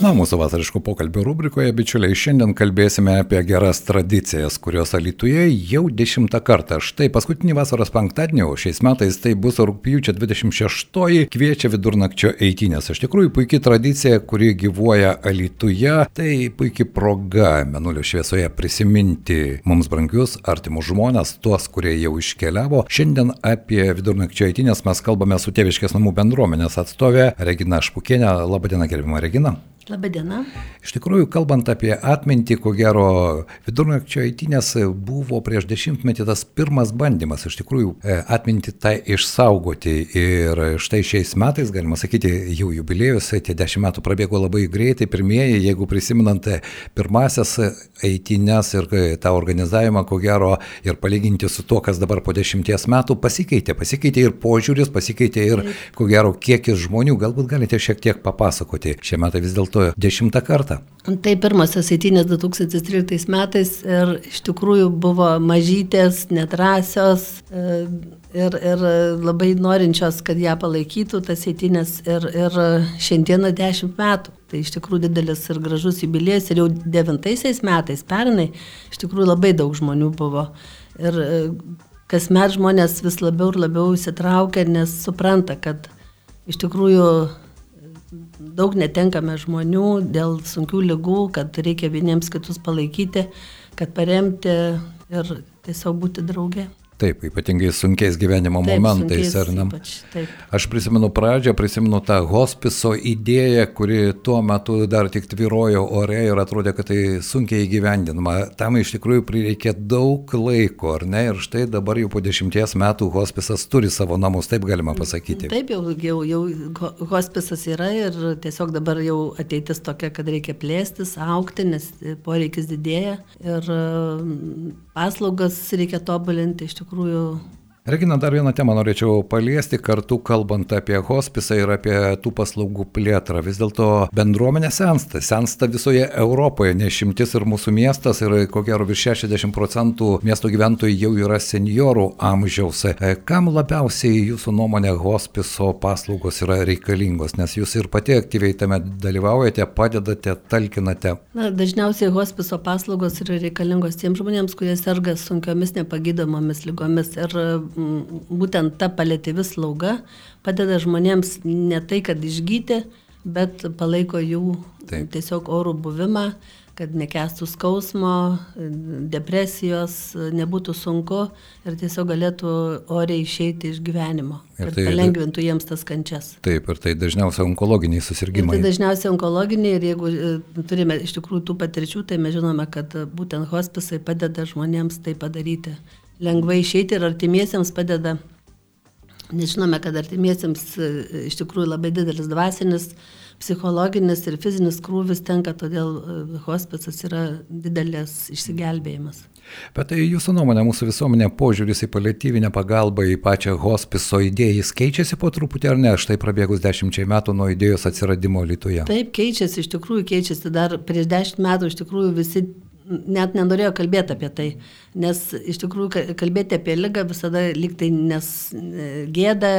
Na, mūsų vasariškų pokalbių rubrikoje, bičiuliai, šiandien kalbėsime apie geras tradicijas, kurios Alituje jau dešimtą kartą. Štai paskutinį vasaros penktadienį, o šiais metais tai bus rūpjūčio 26-oji, kviečia vidurnakčio eitynės. Iš tikrųjų, puikia tradicija, kuri gyvuoja Alituje, tai puikia proga Menulio šviesoje prisiminti mums brangius, artimus žmonės, tuos, kurie jau iškeliavo. Šiandien apie vidurnakčio eitynės mes kalbame su tėviškės namų bendruomenės atstovė Regina Špukienė. Labadiena, gerbima Regina. Labadiena. Iš tikrųjų, kalbant apie atmintį, ko gero, vidurnakčio eitinės buvo prieš dešimtmetį tas pirmas bandymas, iš tikrųjų, e, atmintį tai išsaugoti. Ir štai šiais metais, galima sakyti, jau jubiliejus, tie dešimt metų prabėgo labai greitai, pirmieji, jeigu prisimenant pirmasias eitinės ir tą organizavimą, ko gero, ir palyginti su tuo, kas dabar po dešimties metų pasikeitė. Pasikeitė ir požiūris, pasikeitė ir, ko gero, kiekis žmonių. Galbūt galite šiek tiek papasakoti. Šie metai vis dėlto dešimtą kartą. Tai pirmasis eitynės 2013 metais ir iš tikrųjų buvo mažytės, nedrasios e, ir, ir labai norinčios, kad ją palaikytų tas eitynės ir, ir šiandieną dešimt metų. Tai iš tikrųjų didelis ir gražus jubilėjas ir jau devintaisiais metais, pernai, iš tikrųjų labai daug žmonių buvo. Ir e, kasmet žmonės vis labiau ir labiau įsitraukia, nes supranta, kad iš tikrųjų daug netenkame žmonių dėl sunkių lygų, kad reikia vieniems kitus palaikyti, kad paremti ir tiesiog būti drauge. Taip, ypatingai sunkiais gyvenimo Taip, momentais, sunkiais ar ne? ypač, taip. Aš prisimenu pradžią, prisimenu tą hospiso idėją, kuri tuo metu dar tik tvirojo ore ir atrodė, kad tai sunkiai įgyvendinama. Tam iš tikrųjų prireikė daug laiko, ar ne? Ir štai dabar jau po dešimties metų hospisas turi savo namus, taip galima pasakyti. Taip, jau, jau, jau ho- hospisas yra ir tiesiog dabar jau ateitis tokia, kad reikia plėstis, aukti, nes poreikis didėja ir paslaugas reikia tobulinti iš tikrųjų. Regina, dar vieną temą norėčiau paliesti, kartu kalbant apie hospisą ir apie tų paslaugų plėtrą. Vis dėlto bendruomenė sensta, sensta visoje Europoje, ne šimtis ir mūsų miestas, ir ko gero virš 60 procentų miesto gyventojų jau yra seniorų amžiaus. E, Kam labiausiai jūsų nuomonė hospiso paslaugos yra reikalingos, nes jūs ir pati aktyviai tame dalyvaujate, padedate, talkinate. Na, dažniausiai hospiso paslaugos yra reikalingos tiems žmonėms, kurie serga sunkiomis nepagydomomis lygomis. Ir būtent ta palėtyvi slauga padeda žmonėms ne tai, kad išgyti, bet palaiko jų Taip. tiesiog orų buvimą, kad nekestų skausmo, depresijos, nebūtų sunku ir tiesiog galėtų oriai išeiti iš gyvenimo. Ir Ir tai- palengvintų jiems tas kančias. Taip, ir tai dažniausiai onkologiniai Ir susirgymai. tai dažniausiai onkologiniai ir jeigu e, turime iš tikrųjų tų patirčių, tai mes žinome, kad būtent hospisai padeda žmonėms tai padaryti. Lengvai išeiti ir artimiesiems padeda. Nes žinome, kad artimiesiems e, iš tikrųjų labai didelis dvasinis, psichologinis ir fizinis krūvis tenka, todėl e, hospisas yra didelis išsigelbėjimas. Bet tai jūsų nuomonė, mūsų visuomenė požiūris į paliatyvinę pagalbą, į pačią hospiso idėją, jis keičiasi po truputį ar ne? Štai prabėgus dešimčiai metų nuo idėjos atsiradimo Lietuvoje. Taip, keičiasi, iš tikrųjų keičiasi. Dar prieš dešimt metų iš tikrųjų visi net nenorėjo kalbėti apie tai, nes iš tikrųjų ka- kalbėti apie lygą visada liktai nes e, gėda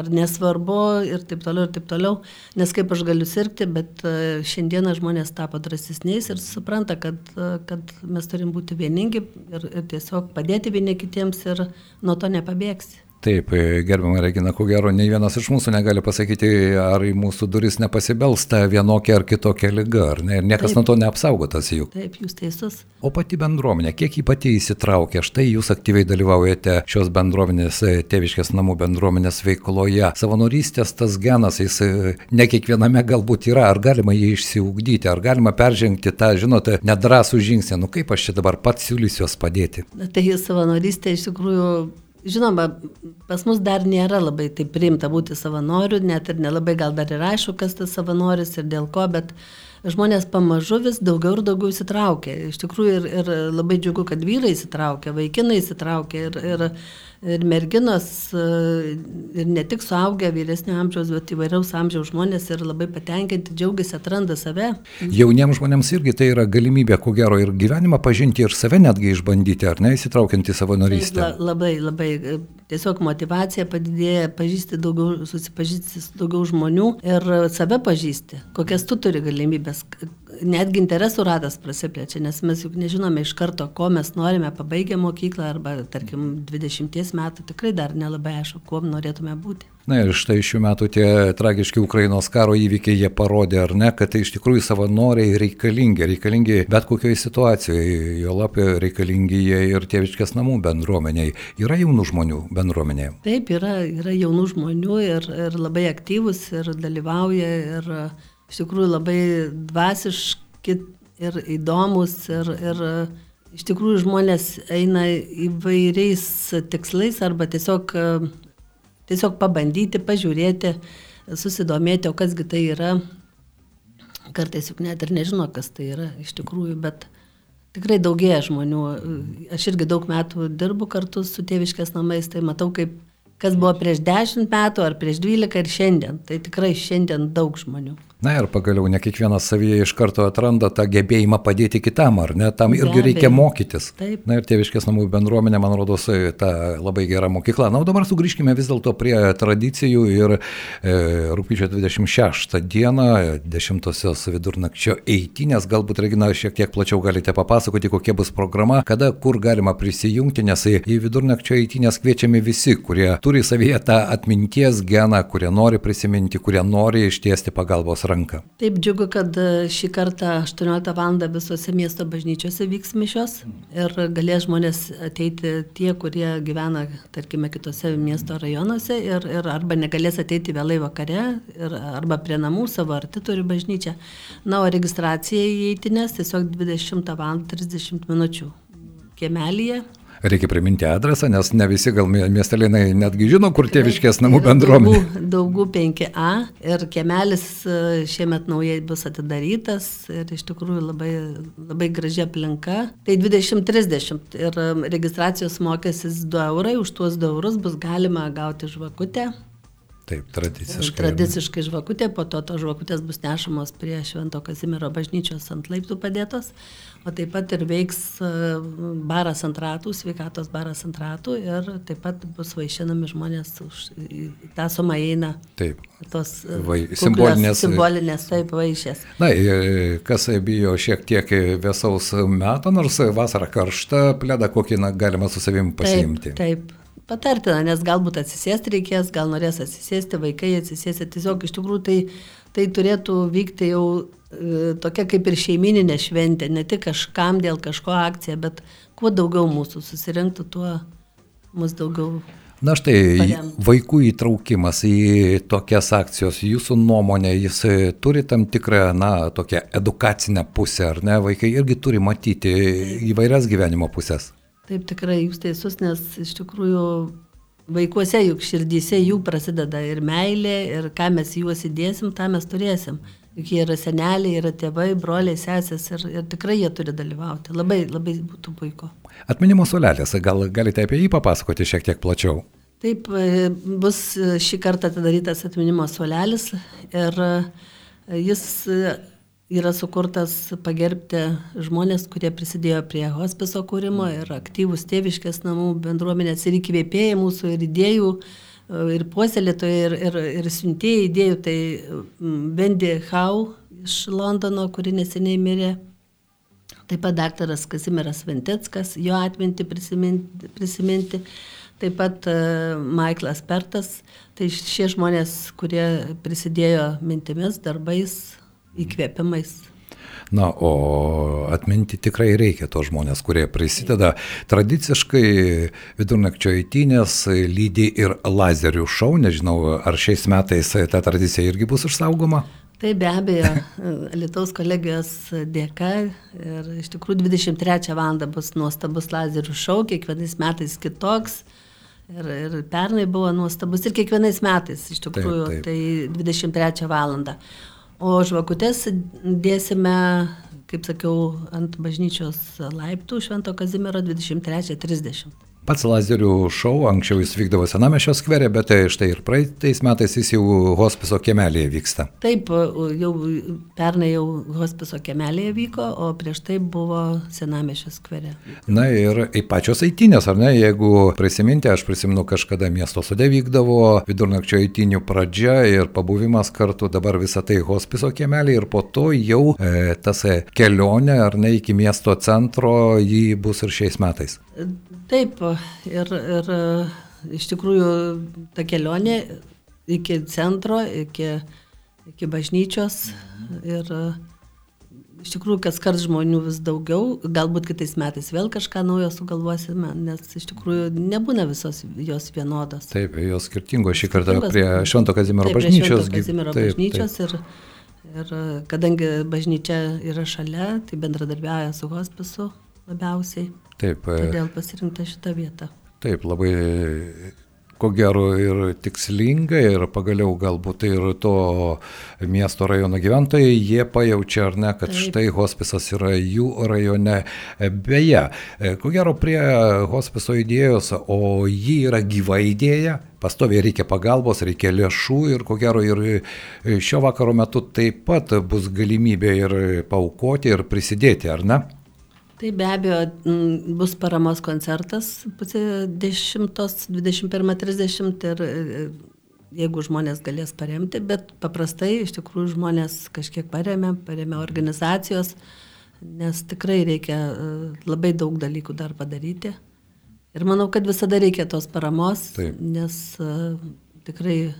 ar nesvarbu ir taip toliau ir taip toliau, nes kaip aš galiu sirgti, bet e, šiandieną žmonės tapo drąsesniais ir supranta, kad, e, kad mes turim būti vieningi ir, ir tiesiog padėti vieni kitiems ir nuo to nepabėgsi. Taip, gerbiamą Regina, ko gero, nei vienas iš mūsų negali pasakyti, ar į mūsų duris nepasibelsta vienokia ar kitokia lyga, ar ne? Ir niekas Taip. nuo to neapsaugotas juk. Taip, jūs teisus. O pati bendruomenė, kiek jį pati įsitraukia, štai jūs aktyviai dalyvaujate šios bendruomenės, e, tėviškės namų bendruomenės veikloje. Savanorystės tas genas, jis e, ne kiekviename galbūt yra, ar galima jį išsiugdyti, ar galima peržengti tą, žinote, nedrasų žingsnį, nu kaip aš čia dabar pats siūlysiuos padėti. Na, Tai savanorystė iš tikrųjų, žinoma, pas mus dar nėra labai taip priimta būti savanoriu, net ir nelabai gal dar ir aišku, kas tas savanoris ir dėl ko, bet žmonės pamažu vis daugiau ir daugiau įsitraukia. Iš tikrųjų ir, ir labai džiugu, kad vyrai įsitraukia, vaikinai įsitraukia ir, ir ir merginos, e, ir ne tik suaugę vyresnio amžiaus, bet įvairiaus amžiaus žmonės ir labai patenkinti, džiaugiasi, atranda save. Jauniems žmonėms irgi tai yra galimybė, ko gero, ir gyvenimą pažinti, ir save netgi išbandyti, ar ne, įsitraukiant į savanorystę. La, labai, labai. Tiesiog motivacija padidėja, pažįsti daugiau, susipažįsti su daugiau žmonių ir save pažįsti, kokias tu turi galimybės, netgi interesų ratas prasiplečia, nes mes juk nežinome iš karto, ko mes norime pabaigę mokyklą arba, tarkim, 20 metų tikrai dar nelabai aišku, kuo norėtume būti. Na ir štai šių metų tie tragiški Ukrainos karo įvykiai jie parodė, ar ne, kad tai iš tikrųjų savanoriai reikalingi, reikalingi bet kokioje situacijoje, jo lapė reikalingi jie ir tėviškės namų bendruomeniai. Yra jaunų žmonių bendruomenėje. Taip, yra, yra jaunų žmonių ir, ir labai aktyvus ir dalyvauja ir iš tikrųjų labai dvasiški ir įdomus ir, ir iš tikrųjų žmonės eina įvairiais tikslais arba tiesiog tiesiog pabandyti, pažiūrėti, susidomėti, o kasgi tai yra. Kartais juk net ir nežino, kas tai yra iš tikrųjų, bet tikrai daugėja žmonių. Aš irgi daug metų dirbu kartu su tėviškės namais, tai matau, kaip kas buvo prieš 10 metų ar prieš 12 ir šiandien. Tai tikrai šiandien daug žmonių. Na ir pagaliau ne kiekvienas savyje iš karto atranda tą gebėjimą padėti kitam, ar ne? Tam irgi Be reikia mokytis. Taip. Na ir tėviškės namų bendruomenė, man rodos, ta labai gera mokykla. Na, o dabar sugrįžkime vis dėlto prie tradicijų ir e, rūpyčio 26 dieną, 10-osios vidurnakčio eitinės, galbūt Regina šiek tiek plačiau galite papasakoti, kokia bus programa, kada, kur galima prisijungti, nes į vidurnakčio eitinės kviečiami visi, kurie turi savyje tą atminties geną, kurie nori prisiminti, kurie nori ištiesti pagalbos ranką ranką. Taip džiugu, kad e, šį kartą 18 val. visose miesto bažnyčiose vyks mišios ir galės žmonės ateiti tie, kurie gyvena, tarkime, kitose miesto rajonuose ir, ir arba negalės ateiti vėlai vakare, ir, arba prie namų savo arti turi bažnyčią. Na, o registracija į eitinės tiesiog 20 val. 30 minučių kiemelėje Reikia priminti adresą, nes ne visi gal miestelėnai netgi žino, kur tėviškės namų bendruomenė. Daugų 5A ir kiemelis e, šiemet naujai bus atidarytas ir iš tikrųjų labai, labai graži aplinka. Tai 2030 ir registracijos mokestis 2 eurai, už tuos 2 eurus bus galima gauti žvakutę. Taip, tradiciškai. Tradiciškai žvakutė, po to tos žvakutės bus nešamos prie Švento Kazimiero bažnyčios ant laiptų padėtos, o taip pat ir veiks e, baras ant ratų, sveikatos baras ant ratų ir taip pat bus vaišinami žmonės už tą sumą eina. Taip. Tos e, Vai, simbolinės. Simbolinės, taip, vaišės. Na, kas bijo šiek tiek vėsaus meto, nors vasara karšta, plėda kokį na, galima su savim pasiimti. Taip, taip patartina, nes galbūt atsisėsti reikės, gal norės atsisėsti, vaikai atsisėsti. Tiesiog iš tikrųjų tai, tai turėtų vykti jau e, tokia kaip ir šeimininė šventė, ne tik kažkam dėl kažko akcija, bet kuo daugiau mūsų susirinktų, tuo mus daugiau. Na štai, paremtų. vaikų įtraukimas į tokias akcijos, jūsų nuomonė, jis turi tam tikrą, na, tokią edukacinę pusę, ar ne? Vaikai irgi turi matyti įvairias gyvenimo pusės. Taip tikrai jūs teisus, nes iš tikrųjų vaikuose juk širdyse jų prasideda ir meilė, ir ką mes juos įdėsim, tą mes turėsim. Juk jie yra seneliai, yra tėvai, broliai, sesės ir, ir tikrai jie turi dalyvauti. Labai, labai būtų puiku. Atminimo solelės, gal galite apie jį papasakoti šiek tiek plačiau? Taip, e, bus šį kartą atidarytas atminimo solelis ir e, jis yra sukurtas pagerbti žmonės, kurie prisidėjo prie hospiso kūrimo ir aktyvus tėviškės namų bendruomenės ir įkvėpėjai mūsų ir idėjų, ir puoselėtojai, ir, ir, ir siuntėjai idėjų. Tai Bendy Hau iš Londono, kuri neseniai mirė. Taip pat daktaras Kazimiras Venteckas, jo atminti prisiminti. prisiminti. Taip pat uh, Michaelas Pertas, tai šie žmonės, kurie prisidėjo mintimis, darbais, įkvėpimais. Na, o atminti tikrai reikia tos žmonės, kurie prisideda. Tradiciškai vidurnakčio įtynės lydi ir lazerių šau. Nežinau, ar šiais metais ta tradicija irgi bus išsaugoma? Tai be abejo, Lietuvos kolegijos dėka ir iš tikrųjų 23 val. bus nuostabus lazerių šau, kiekvienais metais kitoks. Ir, ir pernai buvo nuostabus ir kiekvienais metais, iš tikrųjų, taip, taip. tai 23 val. O žvakutės dėsime, kaip sakiau, ant bažnyčios laiptų Švento Kazimiero 23.30. Pats lazerių šou anksčiau jis vykdavo Senamešio skverė, bet tai štai ir praeitais metais jis jau hospiso kiemelėje vyksta. Taip, jau pernai jau hospiso kiemelėje vyko, o prieš tai buvo Senamešio skverė. Na ir į pačios eitinės, ar ne, jeigu prisiminti, aš prisimenu kažkada miesto sode vykdavo vidurnakčio eitinių pradžia ir pabuvimas kartu, dabar visą tai hospiso kiemelė ir po to jau e, tas kelionė, ar ne, iki miesto centro, jį bus ir šiais metais. Taip, ir, ir iš tikrųjų ta kelionė iki centro, iki, iki bažnyčios ir iš tikrųjų kas kart žmonių vis daugiau, galbūt kitais metais vėl kažką naujo sugalvosime, nes iš tikrųjų nebūna visos jos vienodos. Taip, jos skirtingos šį kartą prie Švento Kazimiero taip, bažnyčios. Švento Kazimiero taip, bažnyčios taip. Ir, ir kadangi bažnyčia yra šalia, tai bendradarbiauja su hospisu labiausiai. Taip. E, Todėl pasirinkta šitą vietą. Taip, labai ko gero ir tikslinga ir pagaliau galbūt ir to miesto rajono gyventojai, jie pajaučia ar ne, kad Taip. štai hospisas yra jų rajone. Beje, e, ko gero prie hospiso idėjos, o ji yra gyva idėja, pastoviai reikia pagalbos, reikia lėšų ir ko gero ir šio vakaro metu taip pat bus galimybė ir paukoti ir prisidėti, ar ne? Tai be abejo bus paramos koncertas 10-21-30 ir jeigu žmonės galės paremti, bet paprastai iš tikrųjų žmonės kažkiek paremė, paremė organizacijos, nes tikrai reikia e, labai daug dalykų dar padaryti. Ir manau, kad visada reikia tos paramos, Taip. nes uh, tikrai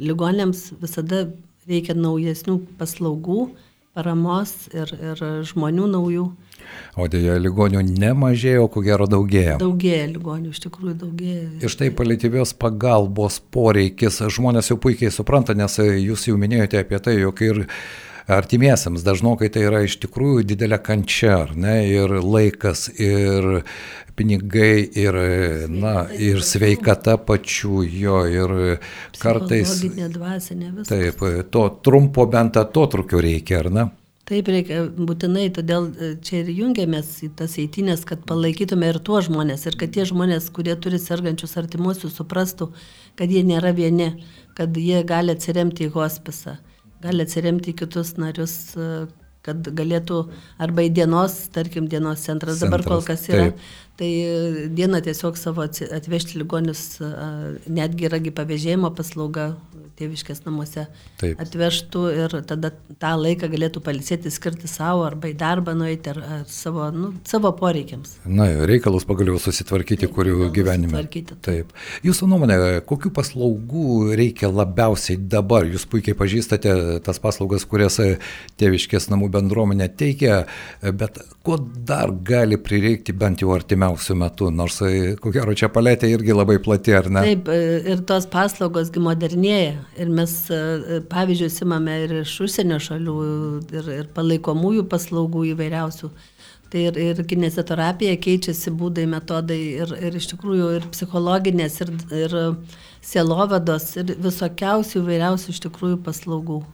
ligonėms visada reikia naujesnių paslaugų, paramos ir, ir žmonių naujų. O dėja, ligonių nemažėjo, ko gero daugėja. Daugėja ligonių, iš tikrųjų daugėja. Ir štai paliatyvios pagalbos poreikis žmonės jau puikiai supranta, nes jūs jau minėjote apie tai, jog ir artimiesiams dažnokai tai yra iš tikrųjų didelė kančia, ar ne, ir laikas, ir pinigai, ir, na, ir sveikata pačių jo, ir kartais... Dvasinė, taip, to trumpo bent atotrukio reikia, ar ne? Taip reikia būtinai, todėl e, čia ir jungiamės į tas eitinės, kad palaikytume ir tuos žmonės, ir kad tie žmonės, kurie turi sergančius artimuosius, suprastų, kad jie nėra vieni, kad jie gali atsiremti į hospisą, gali atsiremti į kitus narius, e, kad galėtų arba į dienos, tarkim, dienos centras, centras dabar kol kas yra. Taip Tai dieną tiesiog savo atvežti ligonius, netgi yragi pavėžėjimo paslauga tėviškės namuose Taip. atvežtų ir tada tą laiką galėtų palisėti, skirti savo arba į darbą nueiti ar, ar savo, nu, savo poreikiams. Na, reikalus pagaliau susitvarkyti, Taip, kurių gyvenime. Taip. Taip. Jūsų nuomonė, kokių paslaugų reikia labiausiai dabar? Jūs puikiai pažįstate tas paslaugas, kurias tėviškės namų bendruomenė teikia, bet ko dar gali prireikti bent jau artimiausiai? Artimiausių metų, nors, e, ko gero, čia palėtė irgi labai plati, ar ne? Taip, e, ir tos paslaugosgi modernėja. Ir mes, e, pavyzdžiui, simame ir iš užsienio šalių, ir, ir palaikomųjų paslaugų įvairiausių. Tai ir, ir kinesioterapija keičiasi būdai, metodai ir, ir iš tikrųjų ir psichologinės, ir, ir sielovados, ir visokiausių įvairiausių iš tikrųjų paslaugų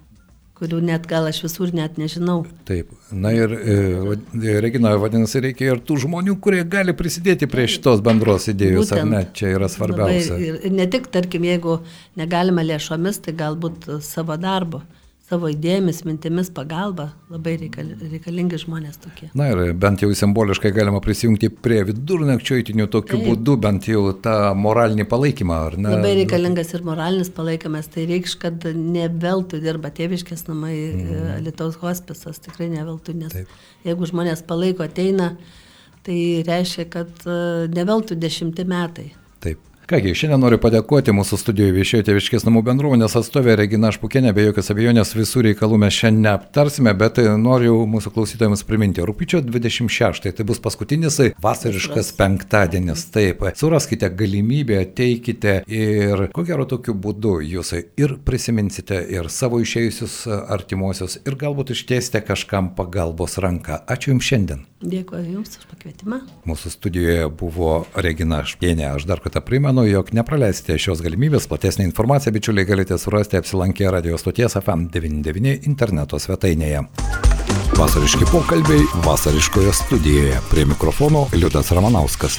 kurių net gal aš visur net nežinau. Taip, na ir e, Regina, vadinasi, reikia ir tų žmonių, kurie gali prisidėti prie šitos bendros idėjos, Būtent, ar ne, čia yra svarbiausia. Labai, ir, ne tik, tarkim, jeigu negalima lėšomis, tai galbūt savo darbo savo idėjomis, mintimis pagalba labai reikalingi žmonės tokie. Na ir bent jau simboliškai galima prisijungti prie vidurnakčio įtinių tokiu Taip. būdu, bent jau tą moralinį palaikymą, ar ne? Labai reikalingas ir moralinis palaikymas, tai reikš, kad ne veltui dirba tėviškės namai, mm. Lietuvos hospisas, tikrai ne veltui, nes Taip. jeigu žmonės palaiko, ateina, tai reiškia, kad e, ne veltui dešimti metai. Taip. Kągi, šiandien noriu padėkoti mūsų studijoje viešėjo tėviškės namų bendruomenės atstovė Regina Špukienė, be jokios abejonės visų reikalų mes šiandien neaptarsime, bet noriu mūsų klausytojams priminti, rūpiučio 26, tai bus paskutinis vasariškas penktadienis. Taip, suraskite galimybę, ateikite ir ko gero tokiu būdu jūs ir prisiminsite ir savo išėjusius artimuosius ir galbūt ištiesite kažkam pagalbos ranką. Ačiū Jums šiandien. Dėkuoju Jums už pakvietimą. Mūsų studijoje buvo Regina Špienė. Aš dar kartą primenu, jog nepraleisite šios galimybės. Platesnį informaciją, bičiuliai, galite surasti apsilankę radio stoties FM99 interneto svetainėje. Vasariški pokalbiai vasariškoje studijoje. Prie mikrofono Liudas Ramanauskas.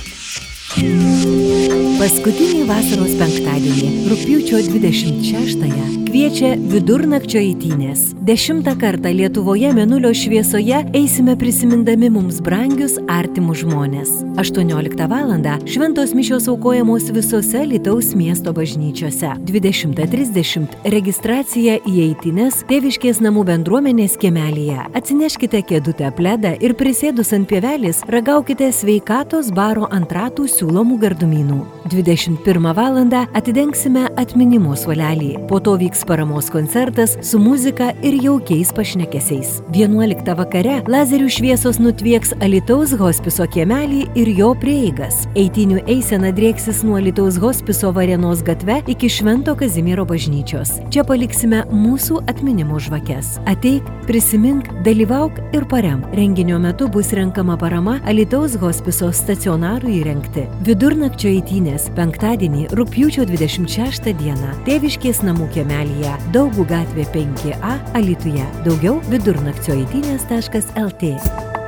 Paskutinį vasaros penktadienį, rūpiučio 26-ąją, kviečia vidurnakčio įtynės. Dešimtą kartą Lietuvoje menulio šviesoje eisime prisimindami mums brangius artimus žmonės. 18 val. šventos mišios aukojamos visose Lietuvos miesto bažnyčiose. 20.30 registracija į įtynės tėviškės namų bendruomenės kiemelėje. Atsineškite kėdutę pledą ir prisėdus ant pievelės ragaukite sveikatos baro ant ratų siūlomų gardumynų. 21 val. atidengsime atminimo suolelį. Po to vyks paramos koncertas su muzika ir jaukiais pašnekesiais. 11 vakare lazerių šviesos nutvieks Alitaus hospiso kiemelį ir jo prieigas. Eitinių eisena drieksis nuo Alitaus hospiso Varenos gatve iki Švento Kazimiero bažnyčios. Čia paliksime mūsų atminimo žvakes. Ateik, prisimink, dalyvauk ir parem. Renginio metu bus renkama parama Alitaus hospiso stacionarui įrengti. Vidurnakčio eitynės penktadienį rūpjūčio 26 dieną tėviškės namų kiemelėje Daugų gatvė 5A Alituje. Daugiau vidurnakčio eitynės.lt.